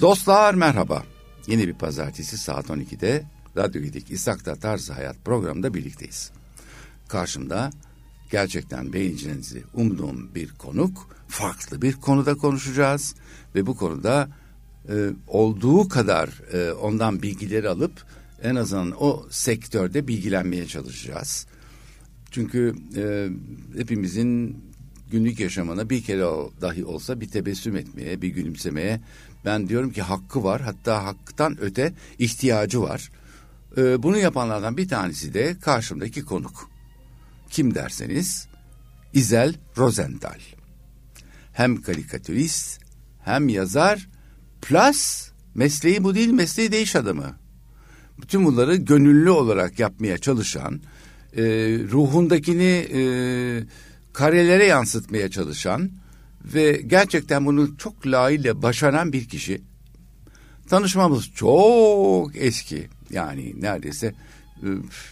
Dostlar merhaba. Yeni bir pazartesi saat 12'de Radyo Gedik İshak'ta Tarzı Hayat programında birlikteyiz. Karşımda gerçekten beğeneceğinizi umduğum bir konuk, farklı bir konuda konuşacağız. Ve bu konuda e, olduğu kadar e, ondan bilgileri alıp en azından o sektörde bilgilenmeye çalışacağız. Çünkü e, hepimizin günlük yaşamına bir kere dahi olsa bir tebessüm etmeye, bir gülümsemeye ben diyorum ki hakkı var. Hatta haktan öte ihtiyacı var. Ee, bunu yapanlardan bir tanesi de karşımdaki konuk. Kim derseniz İzel Rosenthal. Hem karikatürist hem yazar plus mesleği bu değil mesleği de iş adamı. Bütün bunları gönüllü olarak yapmaya çalışan, e, ruhundakini e, karelere yansıtmaya çalışan ve gerçekten bunu çok layığıyla başaran bir kişi. Tanışmamız çok eski yani neredeyse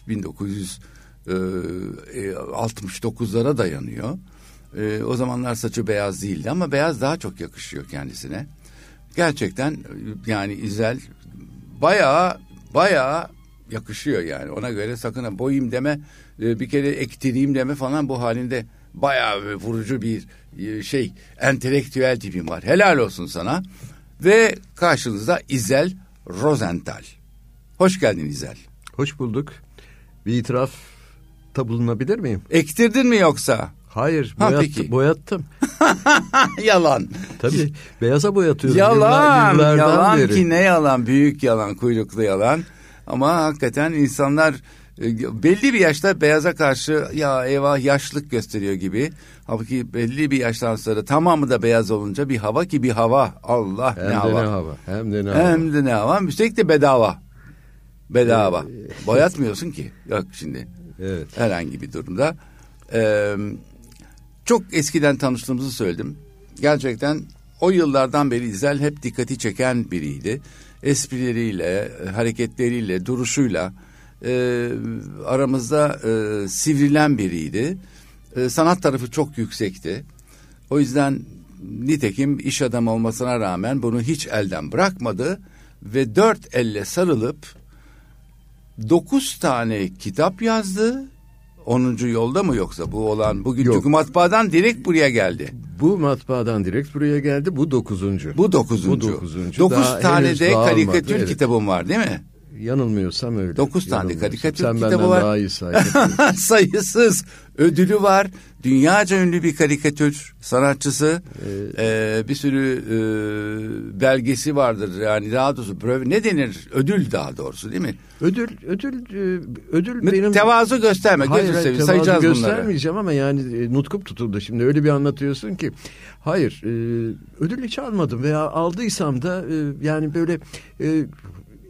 1969'lara e, dayanıyor. E, o zamanlar saçı beyaz değildi ama beyaz daha çok yakışıyor kendisine. Gerçekten yani İzel bayağı bayağı yakışıyor yani. Ona göre sakın boyayım deme, e, bir kere ektireyim deme falan bu halinde bayağı vurucu bir e, şey entelektüel tipim var. Helal olsun sana. Ve karşınızda İzel Rosenthal. Hoş geldin İzel. Hoş bulduk. Bir itiraf da bulunabilir miyim? Ektirdin mi yoksa? Hayır, boyat, ha, peki. boyattım. yalan. Tabii, beyaza boyatıyorum. Yalan, Yıllar, yalan beri. ki ne yalan, büyük yalan, kuyruklu yalan. Ama hakikaten insanlar belli bir yaşta beyaza karşı ya eyvah yaşlık gösteriyor gibi. Halbuki belli bir yaştan sonra tamamı da beyaz olunca bir hava ki bir hava. Allah hem ne hava. ne hava. Hem de ne hava. Hem de ne hava. Üstelik de bedava. Bedava. Ee, Boyatmıyorsun ki. Yok şimdi. Evet. Herhangi bir durumda. Ee, çok eskiden tanıştığımızı söyledim. Gerçekten o yıllardan beri İzel hep dikkati çeken biriydi. Esprileriyle, hareketleriyle, duruşuyla e, aramızda e, sivrilen biriydi. E, sanat tarafı çok yüksekti. O yüzden nitekim iş adamı olmasına rağmen bunu hiç elden bırakmadı ve dört elle sarılıp dokuz tane kitap yazdı. Onuncu yolda mı yoksa bu olan bugün Yok. çünkü matbaadan direkt buraya geldi. Bu matbaadan direkt buraya geldi. Bu dokuzuncu. Bu dokuzuncu. Bu dokuzuncu. Dokuz Daha tane de karikatür evet. kitabım var değil mi? Yanılmıyorsam öyle. Dokuz tane karikatür Sen kitabı var. daha iyi Sayısız ödülü var. Dünyaca ünlü bir karikatür sanatçısı. Ee, ee, bir sürü e, belgesi vardır. Yani daha doğrusu bröv, ne denir? Ödül daha doğrusu değil mi? Ödül ödül e, ödül benim tevazu gösterme. Hayır, gözü seveyim. Sayacağız bunları. göstermeyeceğim ama yani e, nutkum tutuldu. Şimdi öyle bir anlatıyorsun ki hayır e, ödül hiç almadım veya aldıysam da e, yani böyle e,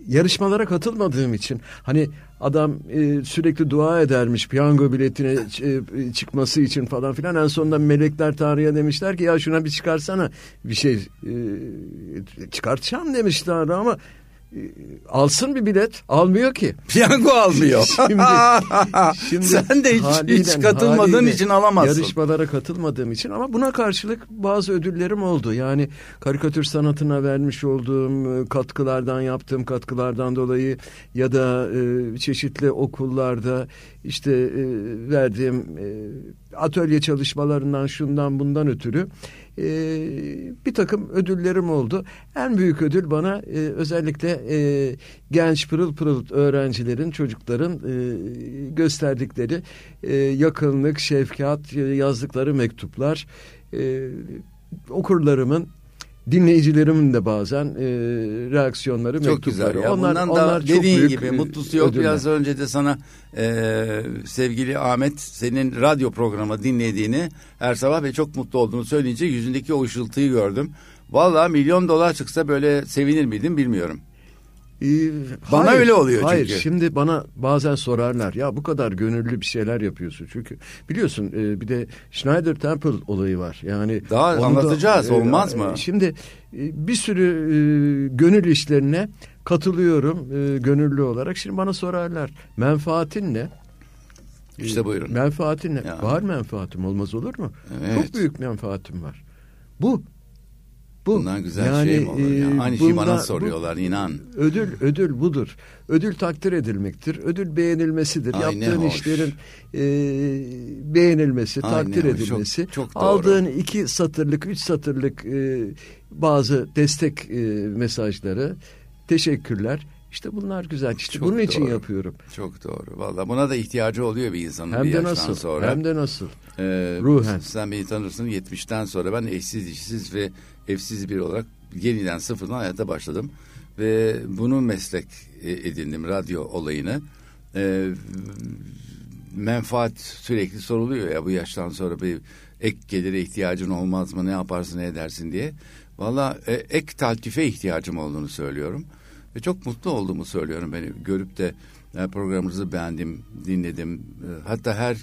yarışmalara katılmadığım için hani adam e, sürekli dua edermiş piyango biletine e, çıkması için falan filan. En sonunda melekler tarihe demişler ki ya şuna bir çıkarsana. Bir şey e, çıkartacağım demişler ama ee, alsın bir bilet almıyor ki. Piyango almıyor. şimdi, şimdi Sen de hiç, haliyle, hiç katılmadığın haliyle, için alamazsın. Yarışmalara katılmadığım için ama buna karşılık bazı ödüllerim oldu. Yani karikatür sanatına vermiş olduğum e, katkılardan yaptığım katkılardan dolayı ya da e, çeşitli okullarda işte e, verdiğim e, atölye çalışmalarından şundan bundan ötürü e, bir takım ödüllerim oldu. En büyük ödül bana e, özellikle e, genç pırıl pırıl öğrencilerin, çocukların e, gösterdikleri e, yakınlık, şefkat, yazdıkları mektuplar, e, okurlarımın dinleyicilerimin de bazen e, reaksiyonları, çok mektupları. Güzel ya. Onlar, Bundan onlar da dediğin büyük, gibi mutlusu yok. Ödüller. Biraz önce de sana e, sevgili Ahmet senin radyo programı dinlediğini her sabah ve çok mutlu olduğunu söyleyince yüzündeki o ışıltıyı gördüm. Valla milyon dolar çıksa böyle sevinir miydim bilmiyorum. Ee, bana hayır, öyle oluyor çünkü. Hayır şimdi bana bazen sorarlar ya bu kadar gönüllü bir şeyler yapıyorsun çünkü biliyorsun e, bir de Schneider Temple olayı var yani. Daha anlatacağız da, e, olmaz mı? Şimdi e, bir sürü e, gönül işlerine katılıyorum e, gönüllü olarak şimdi bana sorarlar menfaatin ne? İşte buyurun. Menfaatin ne? Ya. Var menfaatim olmaz olur mu? Evet. Çok büyük menfaatim var. Bu Bu Bundan güzel yani, şey mi olur? ya? e, Aynı şeyi bunda- bana bu- soruyorlar inan. Ödül ödül budur. Ödül takdir edilmektir. Ödül beğenilmesidir. Ay, Yaptığın hoş. işlerin e, beğenilmesi, Ay, takdir hoş. edilmesi. Çok- çok doğru. aldığın iki satırlık, üç satırlık e, bazı destek e, mesajları, teşekkürler. İşte bunlar güzel. İşte Çok bunun için doğru. yapıyorum. Çok doğru. Vallahi buna da ihtiyacı oluyor bir insanın Hem bir de nasıl? sonra. Hem de nasıl? Ee, Ruhen. Sen beni tanırsın 70'ten sonra ben eşsiz işsiz ve evsiz bir olarak yeniden sıfırdan hayata başladım. Ve bunu meslek e, edindim radyo olayını. Ee, menfaat sürekli soruluyor ya bu yaştan sonra bir ek gelire ihtiyacın olmaz mı ne yaparsın ne edersin diye. Valla e, ek taltife ihtiyacım olduğunu söylüyorum. Ve çok mutlu olduğumu söylüyorum beni görüp de e, programınızı beğendim, dinledim. E, Hatta her e,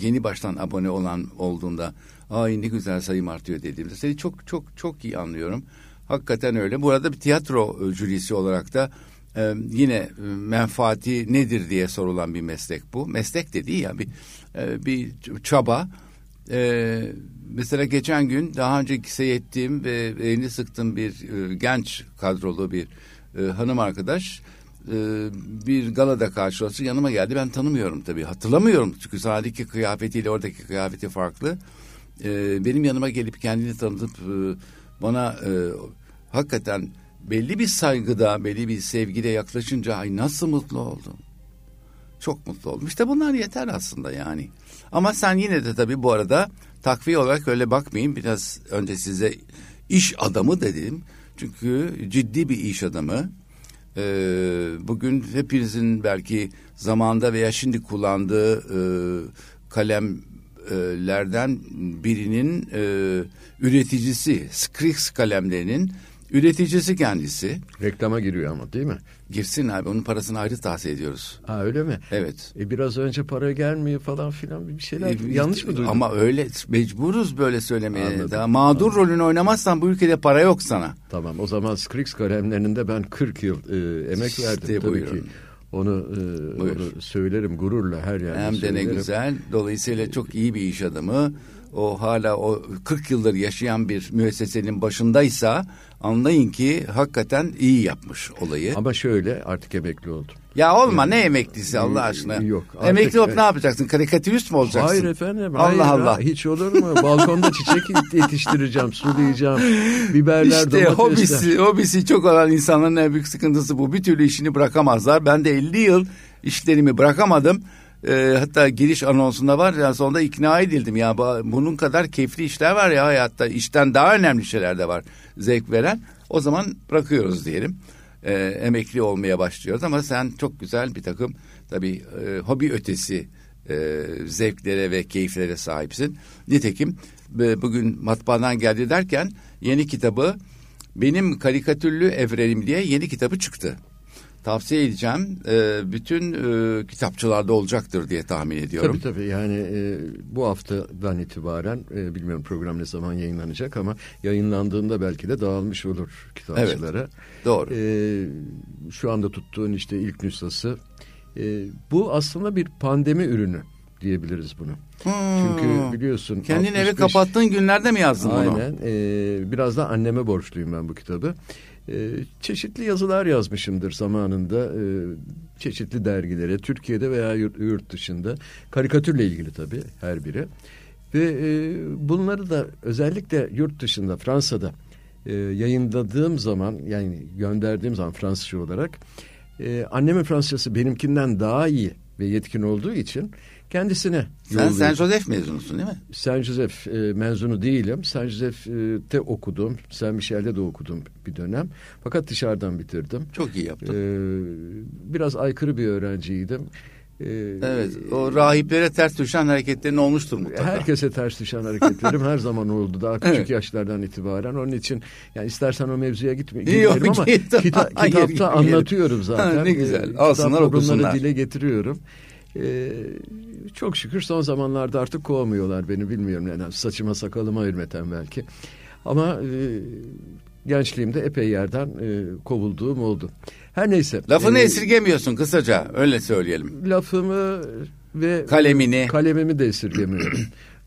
yeni baştan abone olan olduğunda ay ne güzel sayım artıyor dediğimde seni çok çok çok iyi anlıyorum. Hakikaten öyle. Bu arada bir tiyatro jürisi olarak da yine menfaati nedir diye sorulan bir meslek bu. Meslek de değil ya bir bir çaba. E, mesela geçen gün daha önce seyrettiğim ve elini sıktığım bir e, genç kadrolu bir e, hanım arkadaş e, bir galada karşılaştı yanıma geldi ben tanımıyorum tabii hatırlamıyorum çünkü sahnedeki kıyafetiyle oradaki kıyafeti farklı E, benim yanıma gelip kendini tanıtıp e, bana e, hakikaten belli bir saygıda belli bir sevgiyle yaklaşınca ay nasıl mutlu oldum çok mutlu oldum. İşte bunlar yeter aslında yani. Ama sen yine de tabii bu arada takviye olarak öyle bakmayın. Biraz önce size iş adamı dedim. Çünkü ciddi bir iş adamı. Ee, bugün hepinizin belki zamanda veya şimdi kullandığı e, kalemlerden birinin e, üreticisi. Scrix kalemlerinin üreticisi kendisi. Reklama giriyor ama değil mi? Girsin abi onun parasını ayrı tahsil ediyoruz. Ha öyle mi? Evet. E biraz önce para gelmiyor falan filan bir şeyler. E, Yanlış mı duydum? Ama öyle mecburuz böyle söylemeye. Anladım. Daha mağdur rolünü oynamazsan bu ülkede para yok sana. Tamam o zaman Scrix kalemlerinde ben 40 yıl e, emek İşte verdim tabii buyurun. ki. Onu, e, Buyur. onu söylerim gururla her yerde Hem de ne söylerim. güzel. Dolayısıyla çok iyi bir iş adamı. O hala o 40 yıldır yaşayan bir müessesenin başındaysa anlayın ki hakikaten iyi yapmış olayı. Ama şöyle artık emekli oldum. ya olma ne emeklisi Allah aşkına. Yok, artık- Emekli olup ne yapacaksın? Karikatürist mi olacaksın? Hayır efendim. Allah hayır, Allah. ha, Hiç olur mu? Balkonda çiçek yetiştireceğim, sulayacağım. Biberler, İşte domatesler. hobisi, hobisi çok olan insanların en büyük sıkıntısı bu. Bir türlü işini bırakamazlar. Ben de 50 yıl işlerimi bırakamadım. Ee, hatta giriş anonsunda var ya sonunda ikna edildim. Ya bu- bunun kadar keyifli işler var ya hayatta. İşten daha önemli şeyler de var. Zevk veren. O zaman bırakıyoruz diyelim. Ee, emekli olmaya başlıyoruz ama sen çok güzel bir takım tabii e, hobi ötesi e, zevklere ve keyiflere sahipsin. Nitekim e, bugün matbaadan geldi derken yeni kitabı benim karikatürlü evrenim diye yeni kitabı çıktı tavsiye edeceğim. Ee, bütün e, kitapçılarda olacaktır diye tahmin ediyorum. Tabii tabii yani e, bu haftadan itibaren e, bilmiyorum program ne zaman yayınlanacak ama yayınlandığında belki de dağılmış olur kitapçılara. Doğru. E, şu anda tuttuğun işte ilk nüshası. E, bu aslında bir pandemi ürünü diyebiliriz bunu. Hmm. Çünkü biliyorsun Kendin evi 65 kapattığın günlerde mi yazdın bunu? Aynen. E, biraz da anneme borçluyum ben bu kitabı. E, çeşitli yazılar yazmışımdır zamanında. E, çeşitli dergilere, Türkiye'de veya yurt, yurt dışında. Karikatürle ilgili tabii her biri. Ve e, bunları da özellikle yurt dışında, Fransa'da e, yayınladığım zaman, yani gönderdiğim zaman Fransızca olarak... E, annemin Fransızcası benimkinden daha iyi ve yetkin olduğu için kendisine Sen. Saint Joseph mezunusun değil mi? Saint Joseph e, mezunu değilim. Saint Joseph'te okudum. Saint Michel'de de okudum bir dönem. Fakat dışarıdan bitirdim. Çok iyi yaptın. E, biraz aykırı bir öğrenciydim. E, evet. O rahiplere ters düşen hareketlerin olmuştur mutlaka. Herkese ters düşen hareketlerim her zaman oldu. Daha küçük Evet. yaşlardan itibaren. Onun için yani istersen o mevzuya gitme, Yok, girmeyelim ama git, tamam. kita- kitapta anlatıyorum zaten. Ha, ne güzel. E, kitap Alsınlar, bunları okusunlar. dile getiriyorum. E, çok şükür son zamanlarda artık kovmuyorlar beni bilmiyorum. Yani saçıma sakalıma hürmeten belki. Ama e, gençliğimde epey yerden e, kovulduğum oldu. Her neyse. Lafını E, esirgemiyorsun kısaca öyle söyleyelim. lafımı ve Kalemini. kalemimi de esirgemiyorum.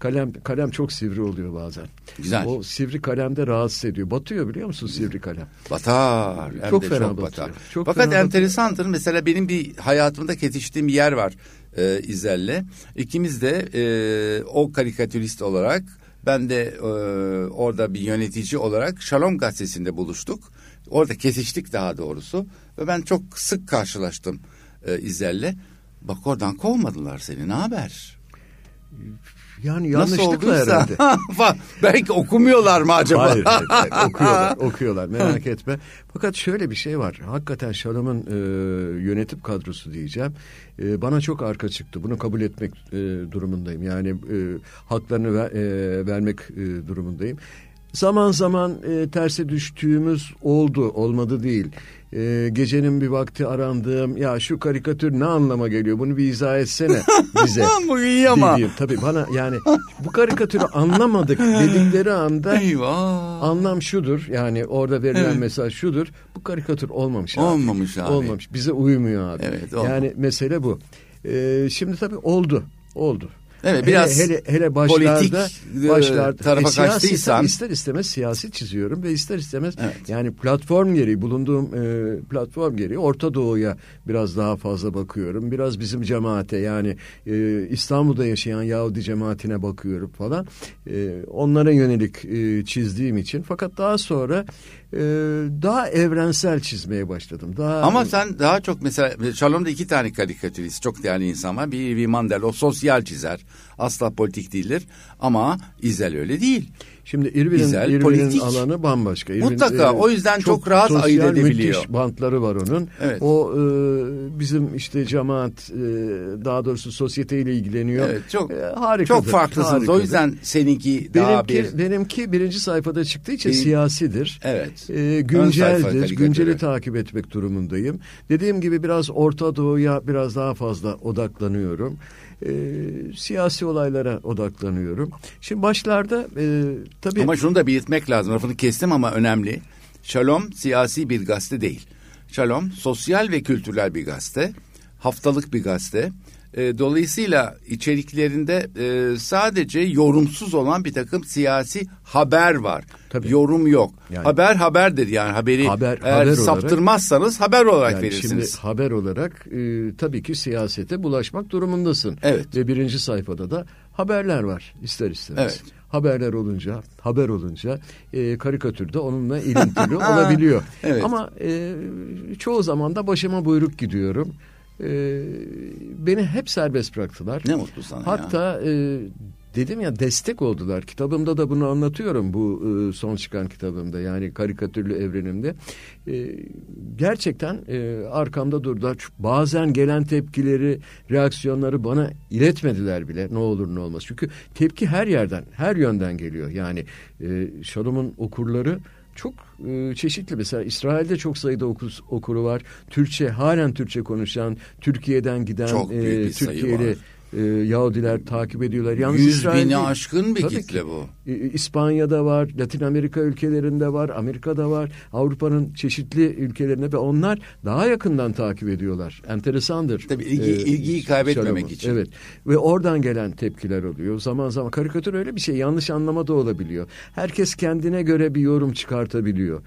Kalem kalem çok sivri oluyor bazen. Güzel. O sivri kalemde rahatsız ediyor. Batıyor biliyor musun sivri kalem? Batar. Hem Çok de fena çok batıyor. batar. Çok Fakat fena enteresandır. Mesela benim bir hayatımda kesiştiğim bir yer var e, İzel'le. İkimiz de e, o karikatürist olarak ben de e, orada bir yönetici olarak Şalom gazetesinde buluştuk. Orada kesiştik daha doğrusu. Ve ben çok sık karşılaştım e, İzel'le. Bak oradan kovmadılar seni ne haber? Yani yanlışlıkla herhalde. Belki okumuyorlar mı acaba? Hayır, hayır, hayır. okuyorlar, okuyorlar merak etme. Fakat şöyle bir şey var. Hakikaten Şalom'un e, yönetim kadrosu diyeceğim. E, bana çok arka çıktı. Bunu kabul etmek e, durumundayım. Yani e, haklarını ver, e, vermek e, durumundayım. Zaman zaman e, terse düştüğümüz oldu, olmadı değil. E, gecenin bir vakti arandığım, ya şu karikatür ne anlama geliyor, bunu bir izah etsene bize. Bu iyi ama. dediğim. Tabii bana yani bu karikatürü anlamadık dedikleri anda Eyvah. anlam şudur yani orada verilen mesaj şudur bu karikatür olmamış abi. Olmamış abi. Olmamış bize uymuyor abi. Evet, olmamış. yani mesele bu. Ee, şimdi tabii oldu oldu. Evet, Hele- biraz hele, hele başlarda, politik, e, başlarda tarafa siyasi kaçtıysan- tabii ister istemez siyasi çiziyorum ve ister istemez Evet. yani platform gereği bulunduğum e, platform gereği Orta Doğu'ya biraz daha fazla bakıyorum. Biraz bizim cemaate yani e, İstanbul'da yaşayan Yahudi cemaatine bakıyorum falan. E, onlara yönelik e, çizdiğim için fakat daha sonra e, daha evrensel çizmeye başladım. Daha Ama sen daha çok mesela Şalom'da iki tane karikatürist çok değerli insan var. Bir Evi Mandel o sosyal çizer. Asla politik değildir. Ama İzel öyle değil. Şimdi İrvin'in, İrvin'in alanı bambaşka. İrvin, Mutlaka, o yüzden çok rahat sosyal, ayırt edebiliyor. müthiş bantları var onun. Evet. O e, bizim işte cemaat e, daha doğrusu sosyeteyle ilgileniyor. Evet, çok- E, harikadır, Çok farklısınız. O harikadır. yüzden seninki daha benimki, bir... benimki birinci sayfada çıktığı için Bir- siyasidir. Evet. E, günceldir. Günceli takip etmek durumundayım. Dediğim gibi biraz Orta Doğu'ya biraz daha fazla odaklanıyorum. E, siyasi olaylara odaklanıyorum. Şimdi başlarda e, tabii Ama şunu da belirtmek lazım. Lafını kestim ama önemli. Şalom siyasi bir gazete değil. Şalom sosyal ve kültürel bir gazete. Haftalık bir gazete. E, dolayısıyla içeriklerinde e, sadece yorumsuz olan bir takım siyasi haber var. Tabii. Yorum yok. Yani- haber haberdir yani haberi Haber- eğer haber olarak- saptırmazsanız haber olarak Yani verirsiniz. şimdi haber olarak e, tabii ki siyasete bulaşmak durumundasın. Evet. Ve birinci sayfada da haberler var ister istemez. Evet. Haberler olunca, haber olunca e, karikatür de onunla ilintili olabiliyor. Evet. Ama e, çoğu zaman da başıma buyruk gidiyorum. E, beni hep serbest bıraktılar. Ne mutlu sana ya. Hatta e, dedim ya destek oldular. Kitabımda da bunu anlatıyorum bu e, son çıkan kitabımda yani karikatürlü evrenimde. E, gerçekten e, arkamda durdular. Bazen gelen tepkileri, reaksiyonları bana iletmediler bile ne olur ne olmaz. Çünkü tepki her yerden, her yönden geliyor. Yani e, Şalom'un okurları çok e, çeşitli. Mesela İsrail'de çok sayıda okus, okuru var. Türkçe, halen Türkçe konuşan, Türkiye'den giden e, Türkiye'li. E, Yahudiler takip ediyorlar. Yalnız Yüz İsrail bini değil. aşkın bir Tabii kitle ki. bu. E, İspanya'da var, Latin Amerika ülkelerinde var, Amerika'da var, Avrupa'nın çeşitli ülkelerinde ve onlar daha yakından takip ediyorlar. Enteresandır. Tabii ilgi- ilgiyi kaybetmemek için. Evet. Ve oradan gelen tepkiler oluyor. Zaman zaman karikatür öyle bir şey. Yanlış anlama da olabiliyor. Herkes kendine göre bir yorum çıkartabiliyor.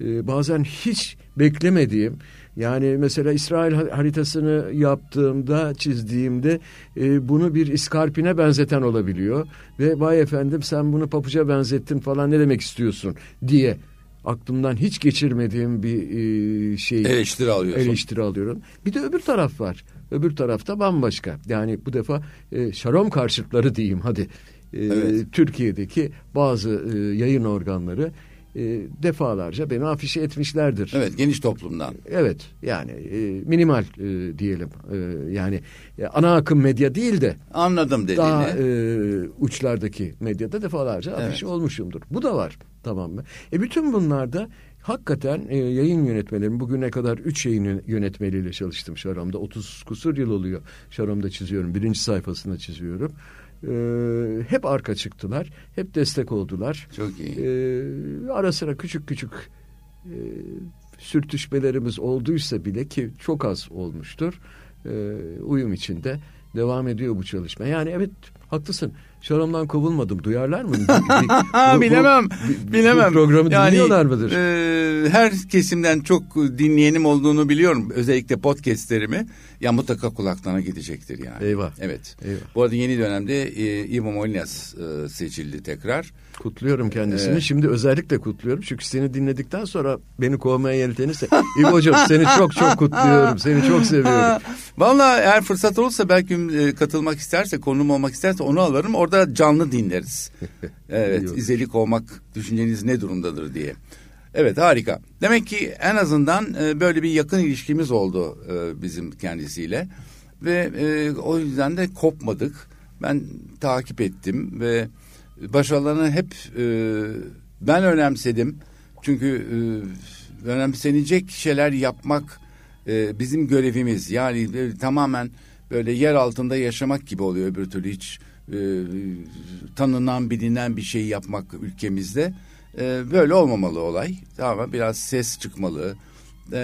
E, bazen hiç beklemediğim yani mesela İsrail ha- haritasını yaptığımda, çizdiğimde e, bunu bir iskarpine benzeten olabiliyor. Ve vay efendim sen bunu papuca benzettin falan ne demek istiyorsun diye aklımdan hiç geçirmediğim bir e, şey Eleştiri alıyorsun. eleştiri alıyorum. Bir de öbür taraf var. Öbür tarafta bambaşka. Yani bu defa e, şarom karşıtları diyeyim hadi. E, Evet. Türkiye'deki bazı e, yayın organları e, defalarca beni afişe etmişlerdir. Evet geniş toplumdan. Evet yani e, minimal e, diyelim. E, yani e, ana akım medya değil de Anladım dediğini. daha e, uçlardaki medyada defalarca Evet. afişe olmuşumdur. Bu da var tamam mı? E bütün bunlarda hakikaten e, yayın yönetmelerim bugüne kadar 3 yayın yönetmeliyle çalıştım Şarom'da. 30 kusur yıl oluyor Şarom'da çiziyorum. Birinci sayfasında çiziyorum. E, hep arka çıktılar. Hep destek oldular. Çok iyi. E, ara sıra küçük küçük e, sürtüşmelerimiz olduysa bile ki çok az olmuştur. E, uyum içinde devam ediyor bu çalışma. Yani evet Haklısın. Şaramdan kovulmadım. Duyarlar mı? Bu, bilemem. Bu, bilemem. Bu programı yani, dinliyorlar mıdır? E, her kesimden çok dinleyenim olduğunu biliyorum. Özellikle podcastlerimi. Ya mutlaka kulaklarına gidecektir yani. Eyvah. Evet. Eyvah. Bu arada yeni dönemde e, Ivo Molinas e, seçildi tekrar. Kutluyorum kendisini. Evet. Şimdi özellikle kutluyorum. Çünkü seni dinledikten sonra beni kovmaya yeltenirse. İbo hocam seni çok çok kutluyorum. Seni çok seviyorum. Vallahi eğer fırsat olursa belki e, katılmak isterse, konum olmak isterse onu alırım. Orada canlı dinleriz. Evet, izlelik olmak düşünceniz ne durumdadır diye. Evet harika. Demek ki en azından e, böyle bir yakın ilişkimiz oldu e, bizim kendisiyle. Ve o yüzden de kopmadık. Ben takip ettim ve başarılarını hep ben önemsedim. Çünkü önemsenecek şeyler yapmak e, bizim görevimiz. Yani e, tamamen böyle yer altında yaşamak gibi oluyor öbür türlü hiç e, tanınan bilinen bir şey yapmak ülkemizde. E, böyle olmamalı olay. Tamam biraz ses çıkmalı. E,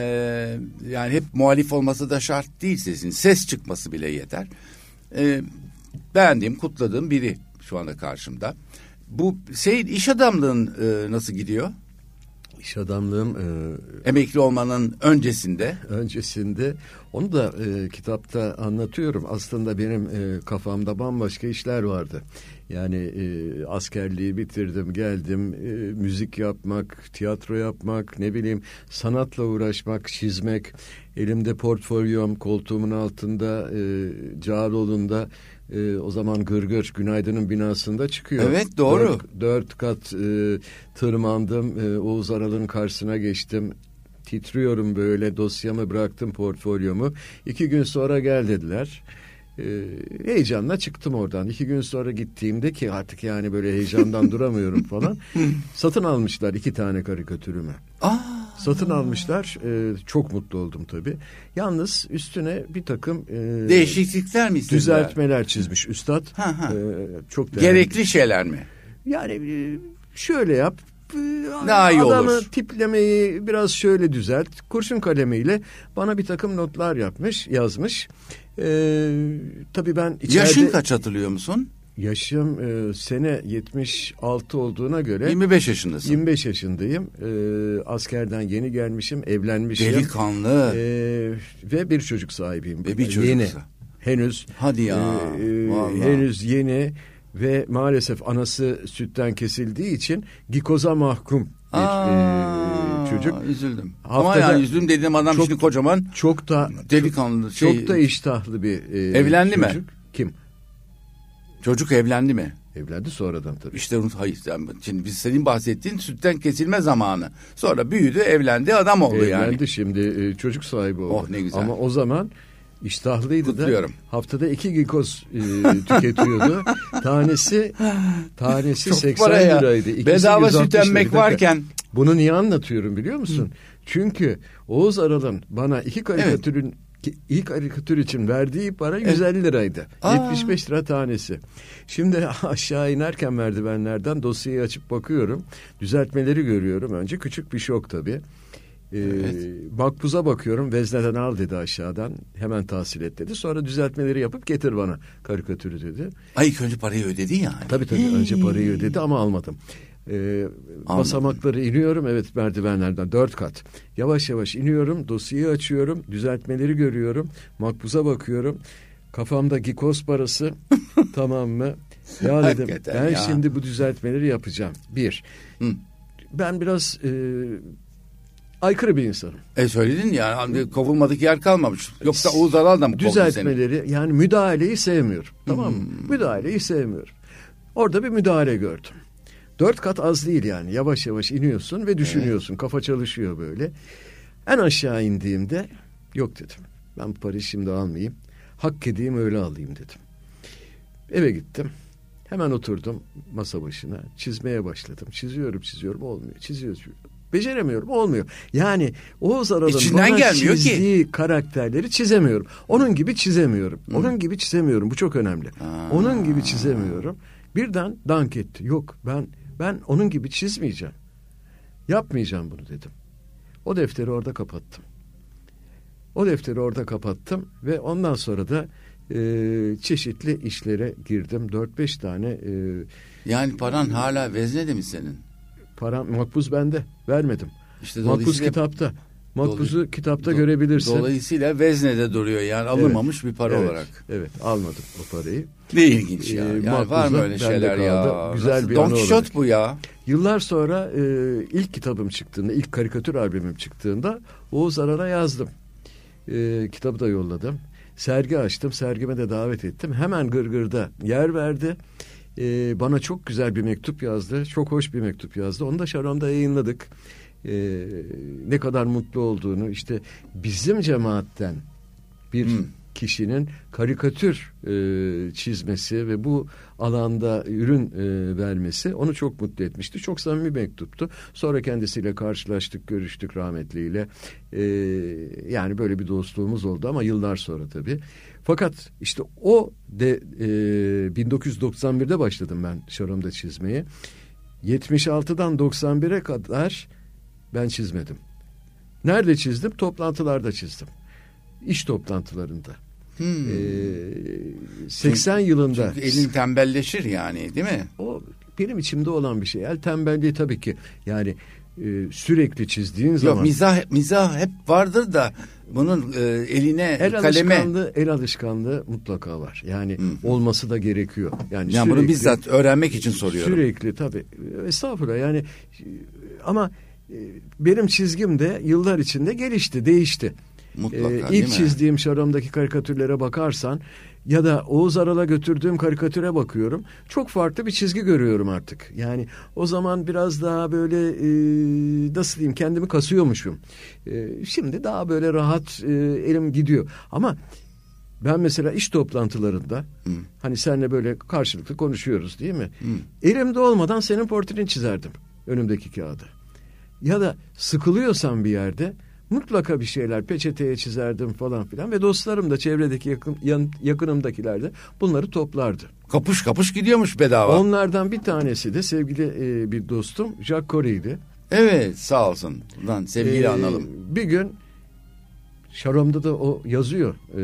yani hep muhalif olması da şart değil sesin. Ses çıkması bile yeter. E, beğendiğim, kutladığım biri şu anda karşımda. Bu şey iş adamlığın e, nasıl gidiyor? İş adamlığım e, emekli olmanın öncesinde öncesinde onu da e, kitapta anlatıyorum. Aslında benim e, kafamda bambaşka işler vardı. Yani e, askerliği bitirdim, geldim, e, müzik yapmak, tiyatro yapmak, ne bileyim sanatla uğraşmak, çizmek. Elimde portfolyom, koltuğumun altında, e, Cağaloğlu'nda e, o zaman Gırgır Günaydın'ın binasında çıkıyor. Evet doğru. Dört, dört kat e, tırmandım, e, Oğuz Aral'ın karşısına geçtim. Titriyorum böyle dosyamı bıraktım portfolyomu. İki gün sonra gel dediler. Ee, heyecanla çıktım oradan. İki gün sonra gittiğimde ki artık yani böyle heyecandan duramıyorum falan. Satın almışlar iki tane karikatürümü. Aa. Satın almışlar. Ee, çok mutlu oldum tabii. Yalnız üstüne bir takım e, değişiklikler mi istediler? Düzeltmeler çizmiş üstad. Ha, ha. Ee, çok değerli. Gerekli şeyler mi? Yani e, şöyle yap e, daha iyi adamı olur. tiplemeyi biraz şöyle düzelt. Kurşun kalemiyle bana bir takım notlar yapmış, yazmış. Ee, tabii ben içeride... Yaşın kaç hatırlıyor musun? Yaşım e, sene 76 olduğuna göre 25 yaşındasın. 25 yaşındayım. E, askerden yeni gelmişim, evlenmişim. Delikanlı. E, ve bir çocuk sahibiyim. Ve bir çocuk. Yeni. Henüz. Hadi ya. E, e, henüz yeni ve maalesef anası sütten kesildiği için gikoza mahkum bir Aa, e, çocuk. Üzüldüm. Haftada, Ama yani üzüldüm dediğim adam çok, şimdi kocaman. Çok da delikanlı şey. Çok da iştahlı bir e, Evlendi çocuk. mi? Kim? Çocuk evlendi mi? Evlendi sonradan tabii. İşte hayır. Şimdi biz senin bahsettiğin sütten kesilme zamanı. Sonra büyüdü, evlendi, adam oldu evlendi, yani. Evlendi şimdi e, çocuk sahibi oldu. Oh ne güzel. Ama o zaman iştahlıydı Kutluyorum. da haftada iki gikoz e, tüketiyordu. tanesi tanesi Çok 80 liraydı. İkisi Bedava süt emmek varken. Bunu niye anlatıyorum biliyor musun? Hı. Çünkü Oğuz Aral'ın bana iki karikatürün evet ilk karikatür için verdiği para 150 liraydı. Aa. 75 lira tanesi. Şimdi aşağı inerken merdivenlerden dosyayı açıp bakıyorum. Düzeltmeleri görüyorum. Önce küçük bir şok tabii. Ee, evet. Makbuza bakıyorum. Vezneden al dedi aşağıdan. Hemen tahsil et dedi. Sonra düzeltmeleri yapıp getir bana karikatürü dedi. Ay ilk önce parayı ödedi yani. Tabii tabii önce parayı ödedi ama almadım. Ee, basamakları iniyorum evet merdivenlerden dört kat. Yavaş yavaş iniyorum dosyayı açıyorum düzeltmeleri görüyorum makbuza bakıyorum. Kafamda gikos parası tamam mı? Ya dedim ben ya. şimdi bu düzeltmeleri yapacağım. Bir, Hı. ben biraz e, aykırı bir insanım. E söyledin ya hani kovulmadık yer kalmamış. Yoksa Oğuz Aral da mı Düzeltmeleri seni? yani müdahaleyi sevmiyorum. Tamam mı? Hmm. Müdahaleyi sevmiyorum. Orada bir müdahale gördüm. Dört kat az değil yani. Yavaş yavaş iniyorsun ve düşünüyorsun. Kafa çalışıyor böyle. En aşağı indiğimde yok dedim. Ben parayı şimdi almayayım. Hak edeyim öyle alayım dedim. Eve gittim. Hemen oturdum masa başına. Çizmeye başladım. Çiziyorum çiziyorum olmuyor. Çiziyorum. Beceremiyorum olmuyor. Yani Oğuz Aral'ın İçinden bana gelmiyor çizdiği ki. karakterleri çizemiyorum. Onun gibi çizemiyorum. Hı. Onun gibi çizemiyorum. Bu çok önemli. Aa. Onun gibi çizemiyorum. Birden dank etti. Yok ben ben onun gibi çizmeyeceğim. Yapmayacağım bunu dedim. O defteri orada kapattım. O defteri orada kapattım ve ondan sonra da e, çeşitli işlere girdim. 4-5 tane e, Yani paran hala veznede mi senin? param makbuz bende vermedim. İşte Makbuz kitapta. Makbuzu Dolay- kitapta Do- görebilirsin. Dolayısıyla veznede duruyor yani alınmamış bir para Evet, olarak. Evet almadım o parayı. Ne ilginç ya. Ee, Yani var mı öyle şeyler ya? Güzel Nasıl- bir Don Quixote bu ya. Yıllar sonra e, ilk kitabım çıktığında, ilk karikatür albümüm çıktığında Oğuz Aran'a yazdım. E, kitabı da yolladım. Sergi açtım, sergime de davet ettim. Hemen Gırgır'da yer verdi. E, bana çok güzel bir mektup yazdı. Çok hoş bir mektup yazdı. Onu da Şaron'da yayınladık. E, ne kadar mutlu olduğunu, işte bizim cemaatten bir Hmm. kişinin karikatür e, çizmesi ve bu alanda ürün e, vermesi onu çok mutlu etmişti. Çok samimi mektuptu. Sonra kendisiyle karşılaştık, görüştük rahmetliyle. E, yani böyle bir dostluğumuz oldu ama yıllar sonra tabii. Fakat işte o de e, 1991'de başladım ben Şarom'da çizmeye. 76'dan 91'e kadar ben çizmedim. Nerede çizdim? Toplantılarda çizdim. İş toplantılarında. Hmm. Ee, 80 yılında Çünkü elin tembelleşir yani değil mi? o benim içimde olan bir şey. El tembelliği tabii ki yani e, sürekli çizdiğin Yok zaman mizah mizah hep vardır da bunun e, eline el kaleme alışkanlığı el alışkanlığı mutlaka var. Yani olması da gerekiyor. Yani yani bunu sürekli- bizzat öğrenmek için soruyorum. Sürekli tabii. Estağfurullah yani e, ama benim çizgim de yıllar içinde gelişti, değişti. Mutlaka, Ee, ilk çizdiğim Şarom'daki karikatürlere bakarsan ya da Oğuz Aral'a götürdüğüm karikatüre bakıyorum. Çok farklı bir çizgi görüyorum artık. Yani o zaman biraz daha böyle e, nasıl diyeyim kendimi kasıyormuşum. E, şimdi daha böyle rahat e, elim gidiyor. Ama ben mesela iş toplantılarında hani seninle böyle karşılıklı konuşuyoruz değil mi? Elimde olmadan senin portreni çizerdim önümdeki kağıda. Ya da sıkılıyorsam bir yerde mutlaka bir şeyler peçeteye çizerdim falan filan ve dostlarım da çevredeki yakın, yan- yakınımdakiler de bunları toplardı. Kapış kapış gidiyormuş bedava. Onlardan bir tanesi de sevgili e, bir dostum Jack Corey'di. Evet sağ olsun. Lan sevgiyle Ee, analım. Bir gün Şarom'da da o yazıyor. Ee,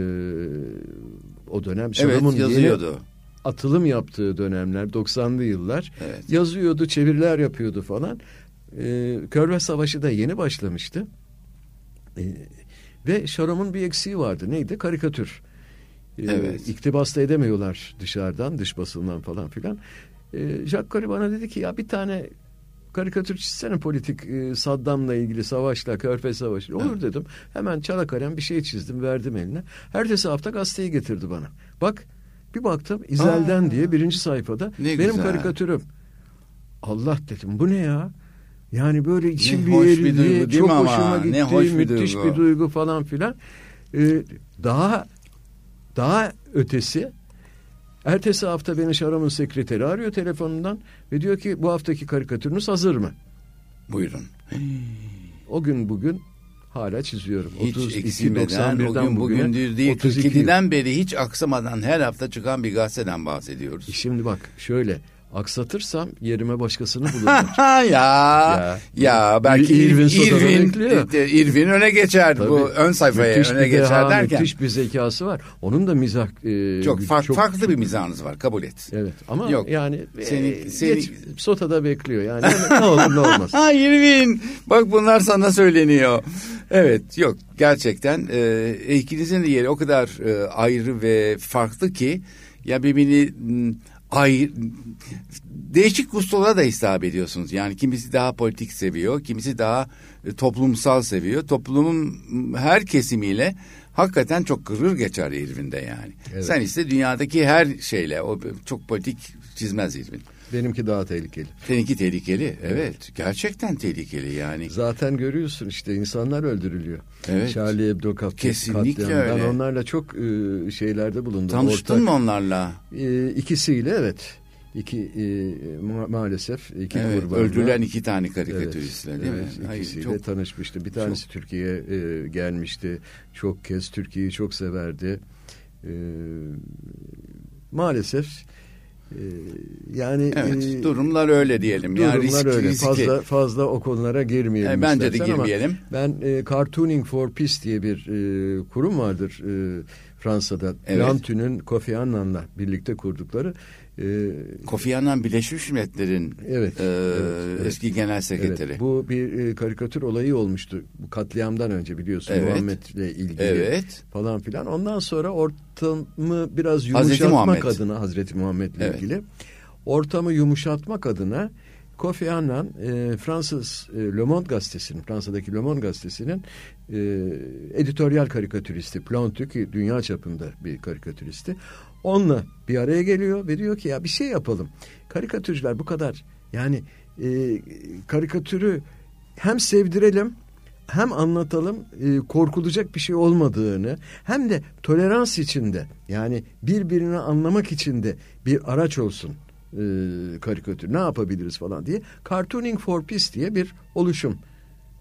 o dönem Şarom'un Evet yeni yazıyordu. atılım yaptığı dönemler 90'lı yıllar Evet. yazıyordu çeviriler yapıyordu falan Körve Savaşı da yeni başlamıştı. Ee, ve Şarom'un bir eksiği vardı. Neydi? Karikatür. Ee, Evet. iktibas da edemiyorlar dışarıdan dış basından falan filan. Ee, Jacques Corey bana dedi ki ya bir tane karikatür çizsene politik e, Saddam'la ilgili savaşla Körfez Savaşı. Olur dedim. Hemen çala kalem bir şey çizdim verdim eline. Ertesi hafta gazeteyi getirdi bana. Bak bir baktım İzel'den Aa. diye birinci sayfada Ne benim güzel. karikatürüm. Allah dedim. Bu ne ya? Yani böyle içim Ne bir hoş bir erildi, duygu değil çok mi ama? hoşuma Ne gitti, hoş bir müthiş duygu. bir duygu falan filan. Ee, daha daha ötesi ertesi hafta beni Şaram'ın sekreteri arıyor telefonundan ve diyor ki bu haftaki karikatürünüz hazır mı? Buyurun. O gün bugün hala çiziyorum. Hiç 32, eksilmeden o 91'den gün bugündür değil 32 yıl. 47'den beri hiç aksamadan her hafta çıkan bir gazeteden bahsediyoruz. Şimdi bak şöyle aksatırsam yerime başkasını bulurlar. ya, ya Ya. belki İrvin İrvin İrvin, öne geçer Tabii. bu ön sayfaya Müthiş öne bir geçer deha, derken Müthiş bir zekası var. Onun da mizah... e, çok, fark, farklı bir mizahınız var kabul et. Evet ama Yok. yani Seni- e, seni- geç, Sota'da bekliyor yani ne olur ne olmaz. Ha İrvin bak bunlar sana söyleniyor. Evet yok gerçekten e, ikinizin de yeri o kadar e, ayrı ve farklı ki ya birbirini ayrı değişik gustolara da hesap ediyorsunuz. Yani kimisi daha politik seviyor, kimisi daha e, toplumsal seviyor. Toplumun her kesimiyle hakikaten çok kırır geçer İrvin'de yani. Evet. Sen ise dünyadaki her şeyle o çok politik çizmez İrvin. Benimki daha tehlikeli. Seninki tehlikeli. Evet. Gerçekten tehlikeli yani. Zaten görüyorsun işte insanlar öldürülüyor. Evet. Charlie Hebdo kat, Kesinlikle katliamı. öyle. Ben onlarla çok e, şeylerde bulundum. Tanıştın Ortak- mı onlarla? E, ikisiyle evet. İki e, ma- maalesef iki Evet, kurbanla- öldürülen iki tane karikatüristle değil evet, mi? Hayır, ikisiyle çok tanışmıştı. Bir tanesi Türkiye'ye e, gelmişti. Çok kez Türkiye'yi çok severdi. E, maalesef yani Evet, e, durumlar öyle diyelim. yani durumlar risk, öyle. riskli. Fazla fazla o konulara girmeyelim. E, bence de girmeyelim. Ben e, Cartooning for Peace diye bir e, kurum vardır. E, Fransa'da. Evet. Plantu'nun Kofi Annan'la birlikte kurdukları e, Kofi Annan Birleşmiş Milletler'in Evet, e, evet, eski genel sekreteri. Evet, bu bir e, karikatür olayı olmuştu. Bu katliamdan önce biliyorsun Evet. Muhammed'le ilgili Evet. falan filan. Ondan sonra ortamı biraz Hazreti yumuşatmak Muhammed. adına Hazreti Muhammed'le Evet. ilgili ortamı yumuşatmak adına Kofi Annan e, Fransız e, Le Monde gazetesinin Fransa'daki Le Monde gazetesinin e, editoryal karikatüristi Plantu ki dünya çapında bir karikatüristi. Onunla bir araya geliyor ve diyor ki ya bir şey yapalım. Karikatürcüler bu kadar yani e, karikatürü hem sevdirelim hem anlatalım e, korkulacak bir şey olmadığını hem de tolerans içinde yani birbirini anlamak için de bir araç olsun e, karikatür ne yapabiliriz falan diye Cartooning for Peace diye bir oluşum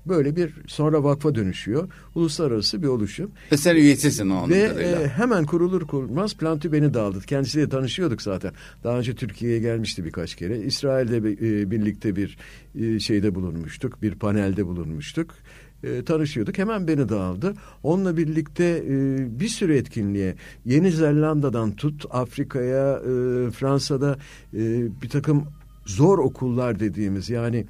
böyle bir sonra vakfa dönüşüyor uluslararası bir oluşum Ve sen üyesisin onun ve e, hemen kurulur kurulmaz Plantu beni de aldı. Kendisiyle tanışıyorduk zaten. Daha önce Türkiye'ye gelmişti birkaç kere. İsrail'de e, birlikte bir e, şeyde bulunmuştuk. Bir panelde bulunmuştuk. E, tanışıyorduk. Hemen beni de aldı. Onunla birlikte e, bir sürü etkinliğe Yeni Zelanda'dan tut Afrika'ya e, Fransa'da e, bir takım zor okullar dediğimiz yani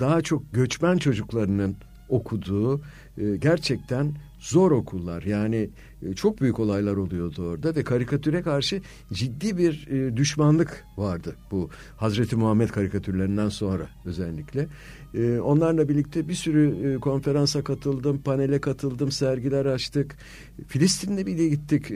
daha çok göçmen çocuklarının okuduğu e, gerçekten zor okullar yani e, çok büyük olaylar oluyordu orada ve karikatüre karşı ciddi bir e, düşmanlık vardı bu Hazreti Muhammed karikatürlerinden sonra özellikle. E, onlarla birlikte bir sürü konferansa katıldım, panele katıldım, sergiler açtık. Filistin'le bile gittik. E,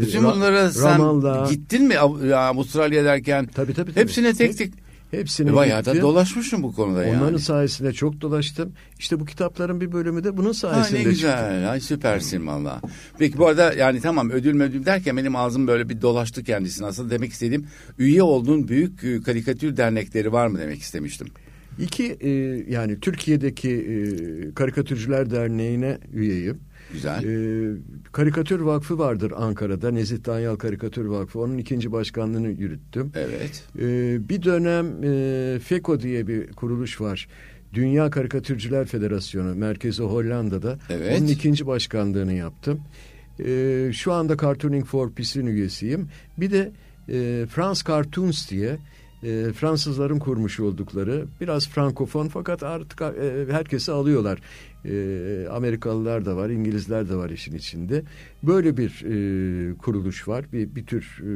Bütün Ra- bunlara sen Ramallah. gittin mi Av- ya, Avustralya derken? Tabii tabii. tabii. Hepsine tek tek Hepsine bayağı da gittim. dolaşmışsın bu konuda Onların yani. sayesinde çok dolaştım. İşte bu kitapların bir bölümü de bunun Ha, sayesinde ne çıktı. güzel. Ay süpersin valla. Peki bu arada yani tamam ödül ödül derken benim ağzım böyle bir dolaştı kendisine. Aslında demek istediğim üye olduğun büyük e, karikatür dernekleri var mı demek istemiştim. İki e, yani Türkiye'deki e, Karikatürcüler Derneği'ne üyeyim. Güzel. E, Karikatür Vakfı vardır Ankara'da. Nezih Danyal Karikatür Vakfı. Onun ikinci başkanlığını yürüttüm. Evet. E, bir dönem e, FECO diye bir kuruluş var. Dünya Karikatürcüler Federasyonu. Merkezi Hollanda'da. Evet. Onun ikinci başkanlığını yaptım. E, şu anda Cartooning for Peace'in üyesiyim. Bir de e, France Cartoons diye e, Fransızların kurmuş oldukları biraz frankofon fakat artık e, herkesi alıyorlar. E, Amerikalılar da var, İngilizler de var işin içinde. Böyle bir e, kuruluş var. Bir, bir tür e,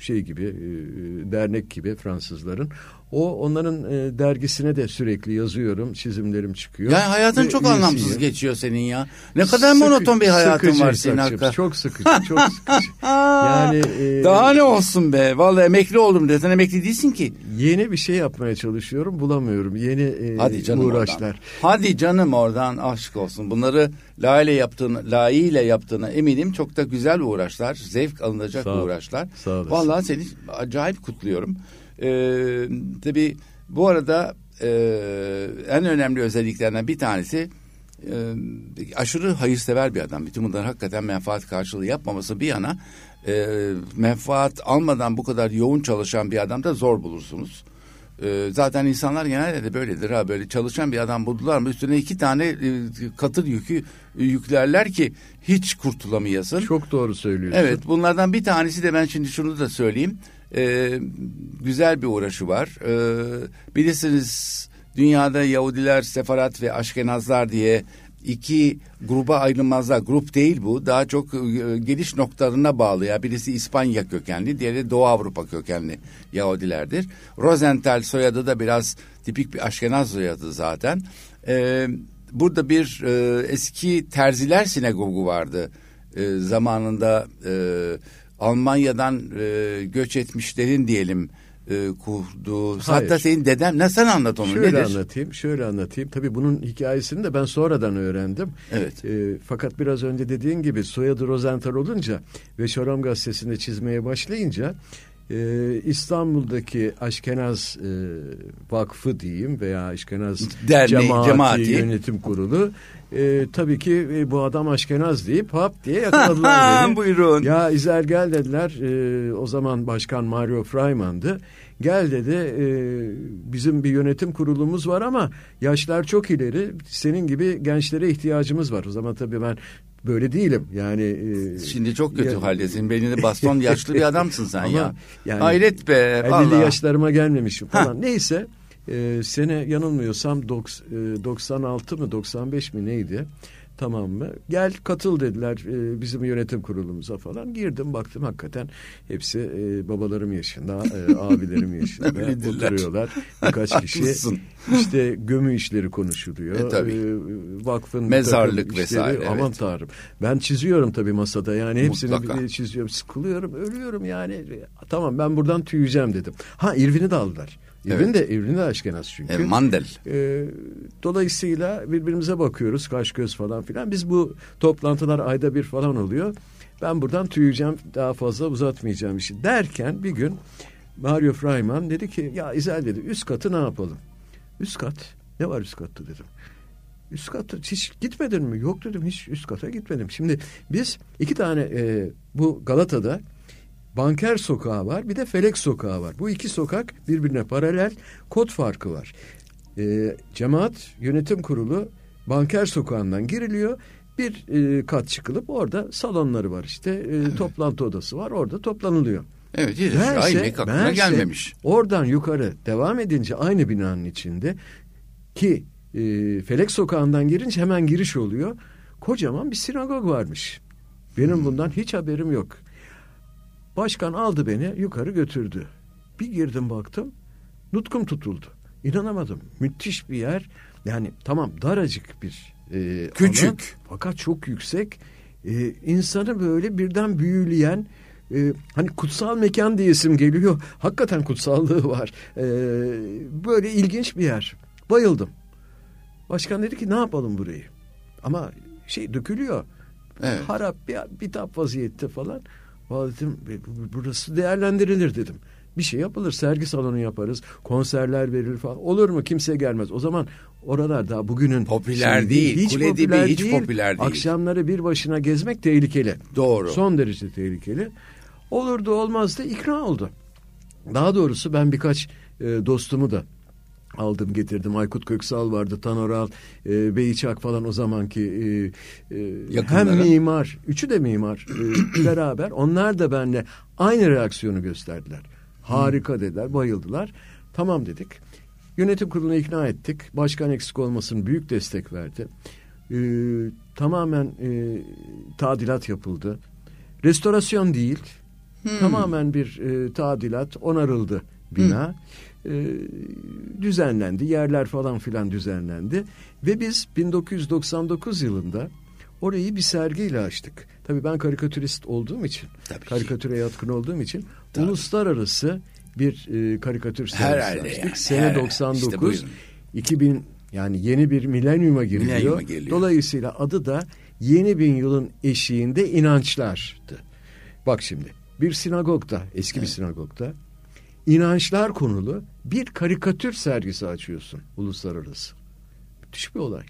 şey gibi, e, dernek gibi Fransızların. O onların e, dergisine de sürekli yazıyorum, çizimlerim çıkıyor. Ya hayatın Ve çok üyesiyim. anlamsız geçiyor senin ya. Ne kadar Sıkı- monoton bir hayatın sıkıcı var senin hakikaten. Çok sıkıcı, çok sıkıcı. yani e, Daha ne olsun be. Vallahi emekli oldum diyor. Sen emekli değilsin ki. Yeni bir şey yapmaya çalışıyorum, bulamıyorum. Yeni e, Hadi canım uğraşlar. oradan. Hadi canım oradan aşk olsun. Bunları layığıyla yaptığını, layığıyla yaptığına eminim. Çok da güzel uğraşlar. Zevk alınacak Sağ uğraşlar. Sağ olasın. Vallahi seni acayip kutluyorum. Ee, tabii bu arada e, en önemli özelliklerinden bir tanesi e, aşırı hayırsever bir adam. Bütün bunların hakikaten menfaat karşılığı yapmaması bir yana e, menfaat almadan bu kadar yoğun çalışan bir adam da zor bulursunuz. E, zaten insanlar genelde de böyledir ha böyle çalışan bir adam buldular mı üstüne iki tane e, katır yükü yüklerler ki hiç kurtulamayasın. Çok doğru söylüyorsun. Evet bunlardan bir tanesi de ben şimdi şunu da söyleyeyim. Ee, güzel bir uğraşı var. Ee, bilirsiniz dünyada Yahudiler, Sefarat ve Aşkenazlar diye iki gruba ayrılmazlar. Grup değil bu. Daha çok e, geliş noktalarına bağlı. Ya birisi İspanya kökenli, diğeri Doğu Avrupa kökenli Yahudilerdir. Rosenthal soyadı da biraz tipik bir Aşkenaz soyadı zaten. Ee, burada bir e, eski terziler sinagogu vardı. E, zamanında e, Almanya'dan e, göç etmişlerin diyelim e, kurduğu. Hayır. Hatta senin deden ne sen anlat onu Şöyle nedir? anlatayım, şöyle anlatayım. Tabii bunun hikayesini de ben sonradan öğrendim. Evet. E, fakat biraz önce dediğin gibi soyadı Rosenthal olunca ve Şoram gazetesinde çizmeye başlayınca e, İstanbul'daki Aşkenaz e, Vakfı diyeyim veya Aşkenaz Derneği, Cemaati, cemaati. Yönetim Kurulu e, tabii ki e, bu adam Aşkenaz deyip hap diye yakaladılar beni. Buyurun. Ya İzel gel dediler. E, o zaman başkan Mario Freiman'dı. Gel dedi e, bizim bir yönetim kurulumuz var ama yaşlar çok ileri. Senin gibi gençlere ihtiyacımız var. O zaman tabii ben böyle değilim. Yani e, Şimdi çok kötü ya- haldesin. Belinde baston yaşlı bir adamsın sen Ama ya. yani Hayret be. 50 vallahi. yaşlarıma gelmemişim falan. Neyse e, sene yanılmıyorsam doks- e, 96 mı 95 mi neydi? Tamam mı? Gel katıl dediler e, bizim yönetim kurulumuza falan. Girdim baktım hakikaten hepsi e, babalarım yaşında, e, abilerim yaşında oturuyorlar. Birkaç kişi işte gömü işleri konuşuluyor. E, tabii. E, vakfın Mezarlık vesaire, evet. Aman tanrım. Ben çiziyorum tabii masada yani hepsini Mutlaka. bir çiziyorum. Sıkılıyorum, ölüyorum yani. Tamam ben buradan tüyeceğim dedim. Ha İrvin'i de aldılar. İrvin Evet. de İrvin de Aşkenaz çünkü. E, Mandel. Ee, dolayısıyla birbirimize bakıyoruz kaş göz falan filan. Biz bu toplantılar ayda bir falan oluyor. Ben buradan tüyeceğim daha fazla uzatmayacağım işi derken bir gün Mario Freiman dedi ki ya İzel dedi üst katı ne yapalım? Üst kat ne var üst katta dedim. Üst kata hiç gitmedin mi? Yok dedim hiç üst kata gitmedim. Şimdi biz iki tane e, bu Galata'da Banker Sokağı var bir de Felek Sokağı var. Bu iki sokak birbirine paralel kod farkı var. E, cemaat yönetim kurulu Banker Sokağı'ndan giriliyor. Bir e, kat çıkılıp orada salonları var işte e, toplantı odası var orada toplanılıyor. Evet. Hiç Bense- ay ne aklına gelmemiş. Oradan yukarı devam edince aynı binanın içinde ki e, Felek Sokağı'ndan girince hemen giriş oluyor. Kocaman bir sinagog varmış. Benim bundan hiç haberim yok. Başkan aldı beni yukarı götürdü. Bir girdim baktım nutkum tutuldu. İnanamadım. Müthiş bir yer. Yani tamam daracık bir e, Küçük. alan, fakat çok yüksek. E, insanı böyle birden büyüleyen e, hani kutsal mekan diyesim geliyor. Hakikaten kutsallığı var. E, böyle ilginç bir yer. Bayıldım. Başkan dedi ki ne yapalım burayı? Ama şey dökülüyor. Evet. Harap bir bitap vaziyette falan. Vallahi dedim "bu- burası değerlendirilir dedim. Bir şey yapılır, sergi salonu yaparız, konserler verilir falan. Olur mu? Kimse gelmez. O zaman oralar daha bugünün Popüler şeyi değil, Kule Dibi hiç popüler değil. Akşamları bir başına gezmek tehlikeli. Doğru. Son derece tehlikeli. Olurdu olmazdı ikna oldu. Daha doğrusu ben birkaç e, dostumu da aldım getirdim. Aykut Köksal vardı, Tanoral, e, Beyçak falan o zamanki e, e, hem mimar, üçü de mimar e, beraber. Onlar da benimle aynı reaksiyonu gösterdiler. Harika dediler, bayıldılar. Tamam dedik. Yönetim kurulunu ikna ettik. Başkan eksik olmasın büyük destek verdi. E, tamamen e, tadilat yapıldı. Restorasyon değil. Tamamen bir e, tadilat onarıldı bina. E, düzenlendi. Yerler falan filan düzenlendi. Ve biz 1999 yılında orayı bir sergiyle açtık. Tabii ben karikatürist olduğum için, Tabii ki. karikatüre yatkın olduğum için Tabii. uluslararası bir e, karikatür sergisi açtık. yani, Sene herhalde. 99, İşte buyurun. 2000 yani yeni bir milenyuma giriliyor. Milenyuma giriliyor. Dolayısıyla adı da yeni bin yılın eşiğinde inançlardı. Bak şimdi bir sinagogda, eski bir sinagogda inançlar konulu bir karikatür sergisi açıyorsun uluslararası. Müthiş bir olay.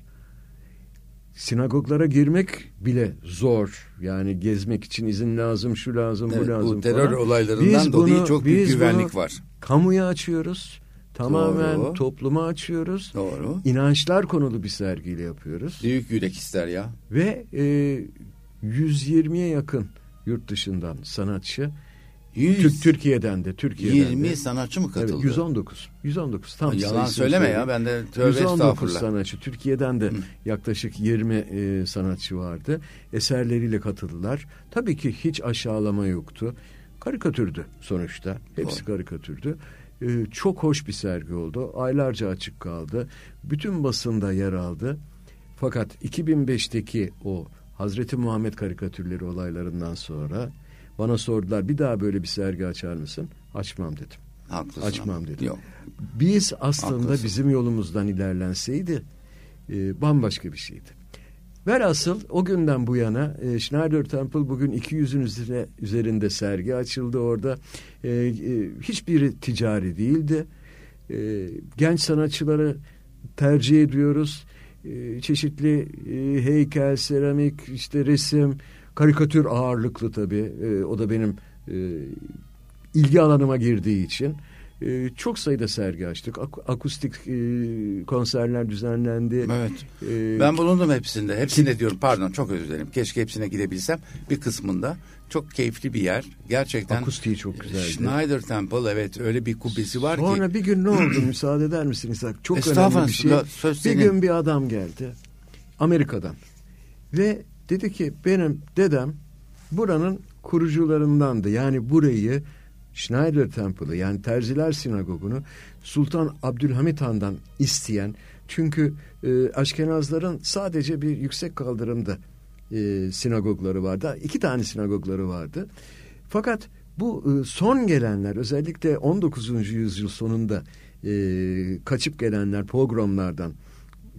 Sinagoglara girmek bile zor. Yani gezmek için izin lazım, şu lazım, Evet, bu lazım bu terör falan. olaylarından Biz dolayı bunu- çok büyük güvenlik var. Kamuya açıyoruz. Tamamen Doğru. topluma açıyoruz. Doğru. İnançlar konulu bir sergiyle yapıyoruz. Büyük yürek ister ya. Ve e, 120'ye yakın yurt dışından sanatçı 100, Tür- Türkiye'den de Türkiye'den 20 de. sanatçı mı katıldı? Evet, 119. 119 tam Yalan sayısını söyleme söyleyeyim. ya ben de tövbe 119 estağfurullah. sanatçı. Türkiye'den de yaklaşık 20 e, sanatçı vardı. Eserleriyle katıldılar. Tabii ki hiç aşağılama yoktu. Karikatürdü sonuçta. Hepsi karikatürdü. E, çok hoş bir sergi oldu. Aylarca açık kaldı. Bütün basında yer aldı. Fakat 2005'teki o Hazreti Muhammed karikatürleri olaylarından sonra bana sordular bir daha böyle bir sergi açar mısın? Açmam dedim. Haklısın Açmam ama. dedim. Yok. Biz aslında Haklısın. bizim yolumuzdan ilerlenseydi e, bambaşka bir şeydi. Velhasıl o günden bu yana e, Schneider Temple bugün 200'ün üzerine, üzerinde sergi açıldı orada. E, e, hiçbiri ticari değildi. E, genç sanatçıları tercih ediyoruz. E, çeşitli e, heykel, seramik, işte resim, karikatür ağırlıklı tabii. E, o da benim e, ilgi alanıma girdiği için. E, çok sayıda sergi açtık. Ak- akustik e, konserler düzenlendi. Evet. E, Ben bulundum hepsinde. Hepsinde diyorum pardon çok özür dilerim. Keşke hepsine gidebilsem. Bir kısmında çok keyifli bir yer. Gerçekten. Akustiği çok güzeldi. Schneider Temple evet öyle bir kubbesi var Sonra ki. bir gün ne oldu müsaade eder misin İshak? Çok önemli bir şey. söz Bir senin. gün bir adam geldi Amerika'dan ve dedi ki benim dedem buranın kurucularındandı. Yani burayı Schneider Temple'ı yani Terziler Sinagogu'nu Sultan Abdülhamit Han'dan isteyen çünkü e, Aşkenazların sadece bir yüksek kaldırımda e, sinagogları vardı. İki tane sinagogları vardı. Fakat bu e, son gelenler özellikle 19. yüzyıl sonunda e, kaçıp gelenler pogromlardan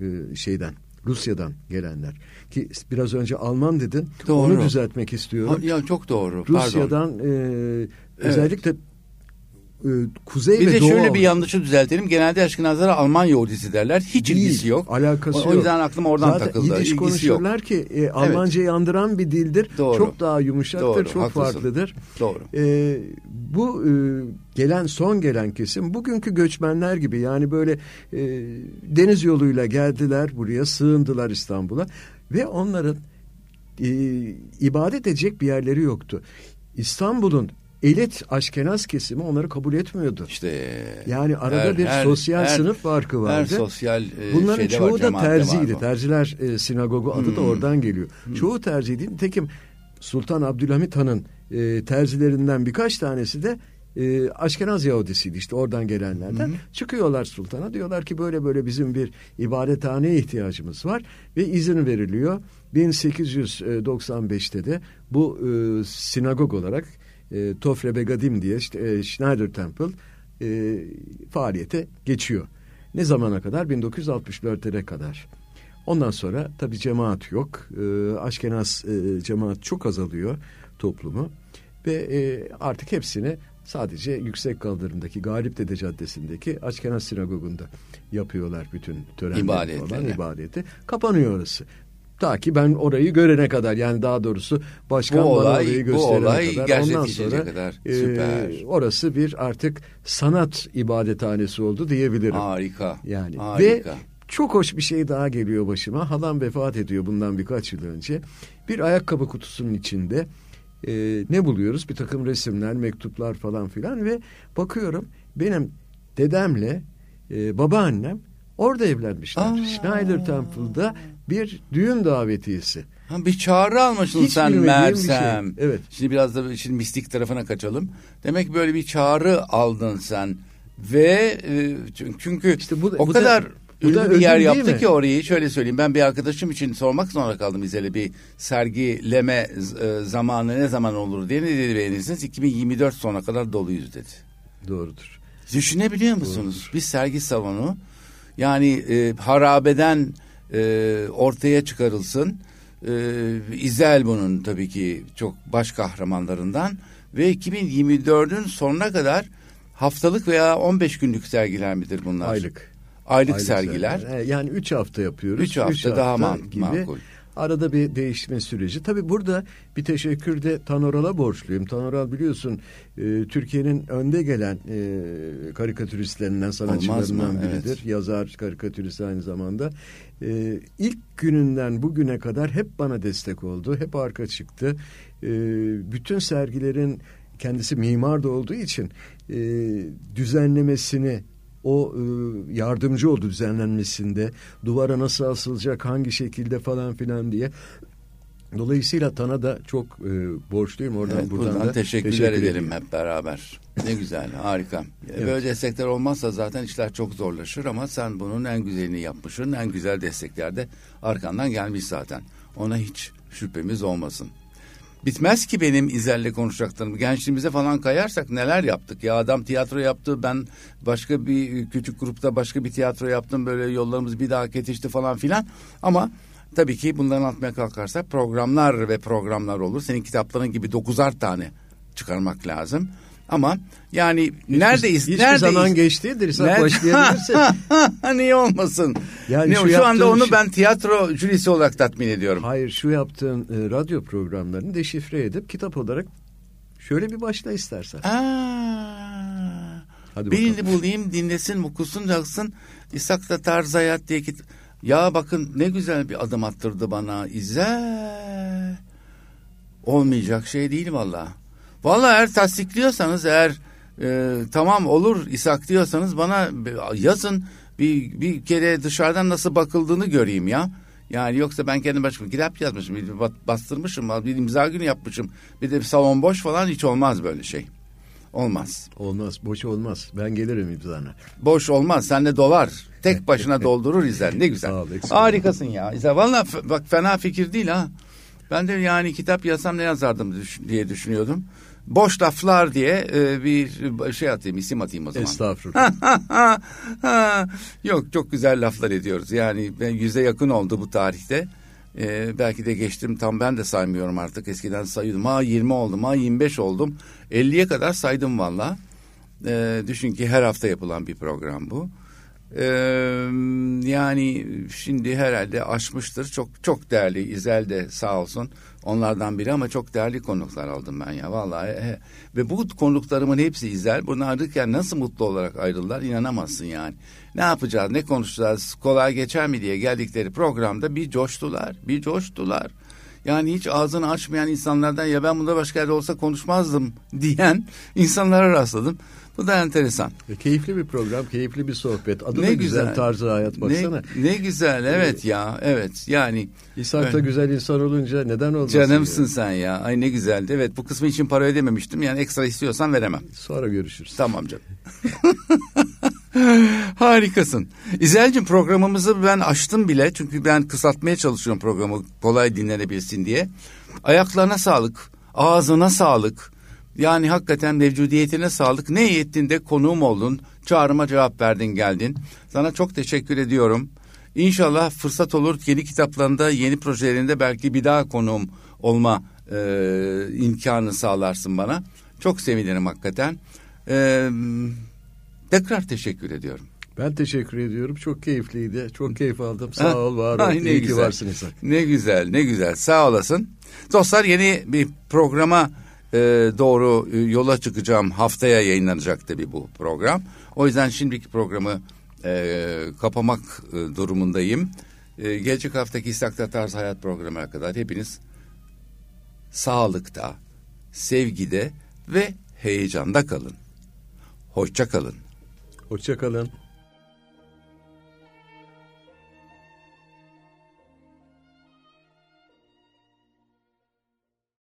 e, şeyden Rusya'dan gelenler ki biraz önce Alman dedin Doğru. onu düzeltmek istiyorum. Ha, Ya çok doğru. Pardon. Rusya'dan e, özellikle e, kuzey Bir ve de doğu şöyle bir yanlışı düzeltelim. Genelde Aşkınazlara Alman Yahudisi derler. Hiç Değil, ilgisi yok. alakası o, o yok. yüzden aklım oradan Zaten takıldı. Yok. konuşurlar ki e, Almancayı andıran bir dildir. Doğru. Çok daha yumuşaktır, Doğru, çok haklısın. farklıdır. Doğru. E, bu e, gelen son gelen kesim bugünkü göçmenler gibi yani böyle e, deniz yoluyla geldiler buraya sığındılar İstanbul'a ve onların e, ibadet edecek bir yerleri yoktu. İstanbul'un elit aşkenaz kesimi onları kabul etmiyordu. İşte Yani arada her- bir her- sosyal her- sınıf farkı her vardı. sosyal e, Bunların çoğu var, da var terziydi. bu. Terziler e, sinagogu adı da Hmm. oradan geliyor. Çoğu terziydi. Nitekim Sultan Abdülhamit Han'ın e, terzilerinden birkaç tanesi de e, Aşkenaz Yahudisiydi işte oradan gelenlerden. Çıkıyorlar sultana diyorlar ki böyle böyle bizim bir ibadethaneye ihtiyacımız var ve izin veriliyor. 1895'te de bu e, sinagog olarak e, Tofre Begadim diye e, Schneider Temple e, faaliyete geçiyor. Ne zamana kadar? 1964'lere kadar. Ondan sonra tabii cemaat yok. E, Aşkenaz e, cemaat çok azalıyor toplumu. Ve e, artık hepsini sadece yüksek kaldırımdaki Galipdede Caddesi'ndeki Aşkenaz Sinagogu'nda yapıyorlar bütün törenleri İbadetleri. falan ibadeti. Kapanıyor orası. Ta ki ben orayı görene kadar yani daha doğrusu başkan Bu olay- orayı bu gösterene olay kadar. Ondan sonra kadar. e, Süper. orası bir artık sanat ibadethanesi oldu diyebilirim. Harika. Yani Harika. ve çok hoş bir şey daha geliyor başıma. Halam vefat ediyor bundan birkaç yıl önce. Bir ayakkabı kutusunun içinde e, ne buluyoruz? Bir takım resimler, mektuplar falan filan ve bakıyorum benim dedemle e, babaannem orada evlenmişler. Aa. Schneider Temple'da bir düğün davetiyesi. Ha, bir çağrı almışsın Hiç sen bilmediğim bir Mersem. şey. Evet. Şimdi biraz da işin mistik tarafına kaçalım. Demek böyle bir çağrı aldın sen. Ve e, çünkü İşte bu da- o bu da- kadar bu da bir yer yaptı mi? ki orayı. Şöyle söyleyeyim ben bir arkadaşım için sormak zorunda kaldım İzel'e bir sergileme e, zamanı ne zaman olur diye. Ne dedi beğenirsiniz? 2024 sona kadar doluyuz dedi. Doğrudur. Düşünebiliyor musunuz? Bir sergi salonu yani e, harabeden e, ortaya çıkarılsın. E, İzel bunun tabii ki çok baş kahramanlarından ve 2024'ün sonuna kadar haftalık veya 15 günlük sergiler midir bunlar? Aylık. Aylık, Aylık sergiler. sergiler. Yani üç hafta yapıyoruz. Üç hafta daha man- makul. Arada bir değişme süreci. Tabii burada bir teşekkür de Tanoral'a borçluyum. Tanoral biliyorsun e, Türkiye'nin önde gelen e, karikatüristlerinden, sanatçılarından mı? Evet. biridir. Yazar, karikatürist aynı zamanda. E, ilk gününden bugüne kadar hep bana destek oldu. Hep arka çıktı. E, bütün sergilerin kendisi mimar da olduğu için e, düzenlemesini o e, yardımcı oldu düzenlenmesinde. Duvara nasıl asılacak, hangi şekilde falan filan diye. Dolayısıyla Tan'a da çok e, borçluyum. Oradan Evet, buradan, buradan da teşekkürler teşekkür edelim ediyorum. hep beraber. Ne güzel, harika. Evet. Böyle destekler olmazsa zaten işler çok zorlaşır ama sen bunun en güzelini yapmışsın. En güzel destekler de arkandan gelmiş zaten. Ona hiç şüphemiz olmasın. Bitmez ki benim İzel'le konuşacaklarım. Gençliğimize falan kayarsak neler yaptık ya. Adam tiyatro yaptı. Ben başka bir küçük grupta başka bir tiyatro yaptım. Böyle yollarımız bir daha kesişti falan filan. Ama tabii ki bunları anlatmaya kalkarsak programlar ve programlar olur. Senin kitapların gibi dokuzar tane çıkarmak lazım. Ama yani Hiçbir- neredeyiz? Hiçbir neredeyiz? zaman geç değildir. Sen Nerede- başlayabilirsin. Niye olmasın? Yani Ne- şu şu, anda onu ben tiyatro jürisi olarak tatmin ediyorum. Hayır şu yaptığın e, radyo programlarını deşifre edip kitap olarak şöyle bir başla istersen. Aa, Hadi birini bakalım. bulayım dinlesin okusun yaksın. İshak da Tarz Hayat diye kitap. Ya bakın ne güzel bir adım attırdı bana. İzel. Olmayacak şey değil valla. Valla eğer tasdikliyorsanız eğer e, tamam olur İshak diyorsanız bana yazın bir, bir kere dışarıdan nasıl bakıldığını göreyim ya. Yani yoksa ben kendim başıma kitap yazmışım, bir bastırmışım, bir imza günü yapmışım. Bir de bir salon boş falan hiç olmaz böyle şey. Olmaz. Olmaz, boş olmaz. Ben gelirim imzana. Boş olmaz. Sende dolar. Tek başına doldurur İzel. Ne güzel. Sağ ol, Harikasın ya. İzel valla bak fena fikir değil ha. Ben de yani kitap yazsam ne yazardım düş- diye düşünüyordum. Boş laflar diye e, bir şey atayım, isim atayım o zaman. Estağfurullah. Yok çok güzel laflar ediyoruz. Yani ben yüze yakın oldu bu tarihte. Ee, belki de geçtim tam ben de saymıyorum artık. Eskiden sayıyordum. Ha 20 oldum, ha 25 oldum. 50'ye kadar saydım valla. Ee, düşün ki her hafta yapılan bir program bu. Ee, yani şimdi herhalde aşmıştır. Çok çok değerli İzel de sağ olsun onlardan biri ama çok değerli konuklar aldım ben ya vallahi. He. Ve bu konuklarımın hepsi İzel. Bunu ayrılırken nasıl mutlu olarak ayrıldılar inanamazsın yani. Ne yapacağız, ne konuşacağız, kolay geçer mi diye geldikleri programda bir coştular, bir coştular. Yani hiç ağzını açmayan insanlardan ya ben bunda başka yerde olsa konuşmazdım diyen insanlara rastladım. Bu da enteresan. E, keyifli bir program, keyifli bir sohbet. Adı Ne da güzel, güzel. tarzı hayat baksana. Ne, ne güzel evet ya evet yani İshak da güzel insan olunca neden olmasın? canımsın ya? sen ya ay ne güzeldi evet bu kısmı için para ödememiştim yani ekstra istiyorsan veremem Sonra görüşürüz. tamam canım harikasın İzel'cim programımızı ben açtım bile çünkü ben kısaltmaya çalışıyorum programı kolay dinlenebilsin diye ayaklarına sağlık ağzına sağlık yani hakikaten mevcudiyetine sağlık. Ne iyi ettin de konuğum oldun. Çağrıma cevap verdin geldin. Sana çok teşekkür ediyorum. İnşallah fırsat olur yeni kitaplarında, yeni projelerinde belki bir daha konuğum olma e, imkanı sağlarsın bana. Çok sevinirim hakikaten. E, tekrar teşekkür ediyorum. Ben teşekkür ediyorum. Çok keyifliydi. Çok keyif aldım. Sağ Ha, ol, var ol. İyi ki güzel. varsın İshak. Ne güzel, ne güzel. Sağ olasın. Dostlar yeni bir programa e, doğru yola çıkacağım. Haftaya yayınlanacak tabii bu program. O yüzden şimdiki programı e, kapamak e, durumundayım. E, gelecek haftaki İstakta Tarz Hayat programına kadar hepiniz sağlıkta, sevgide ve heyecanda kalın. Hoşça kalın. Hoşça kalın.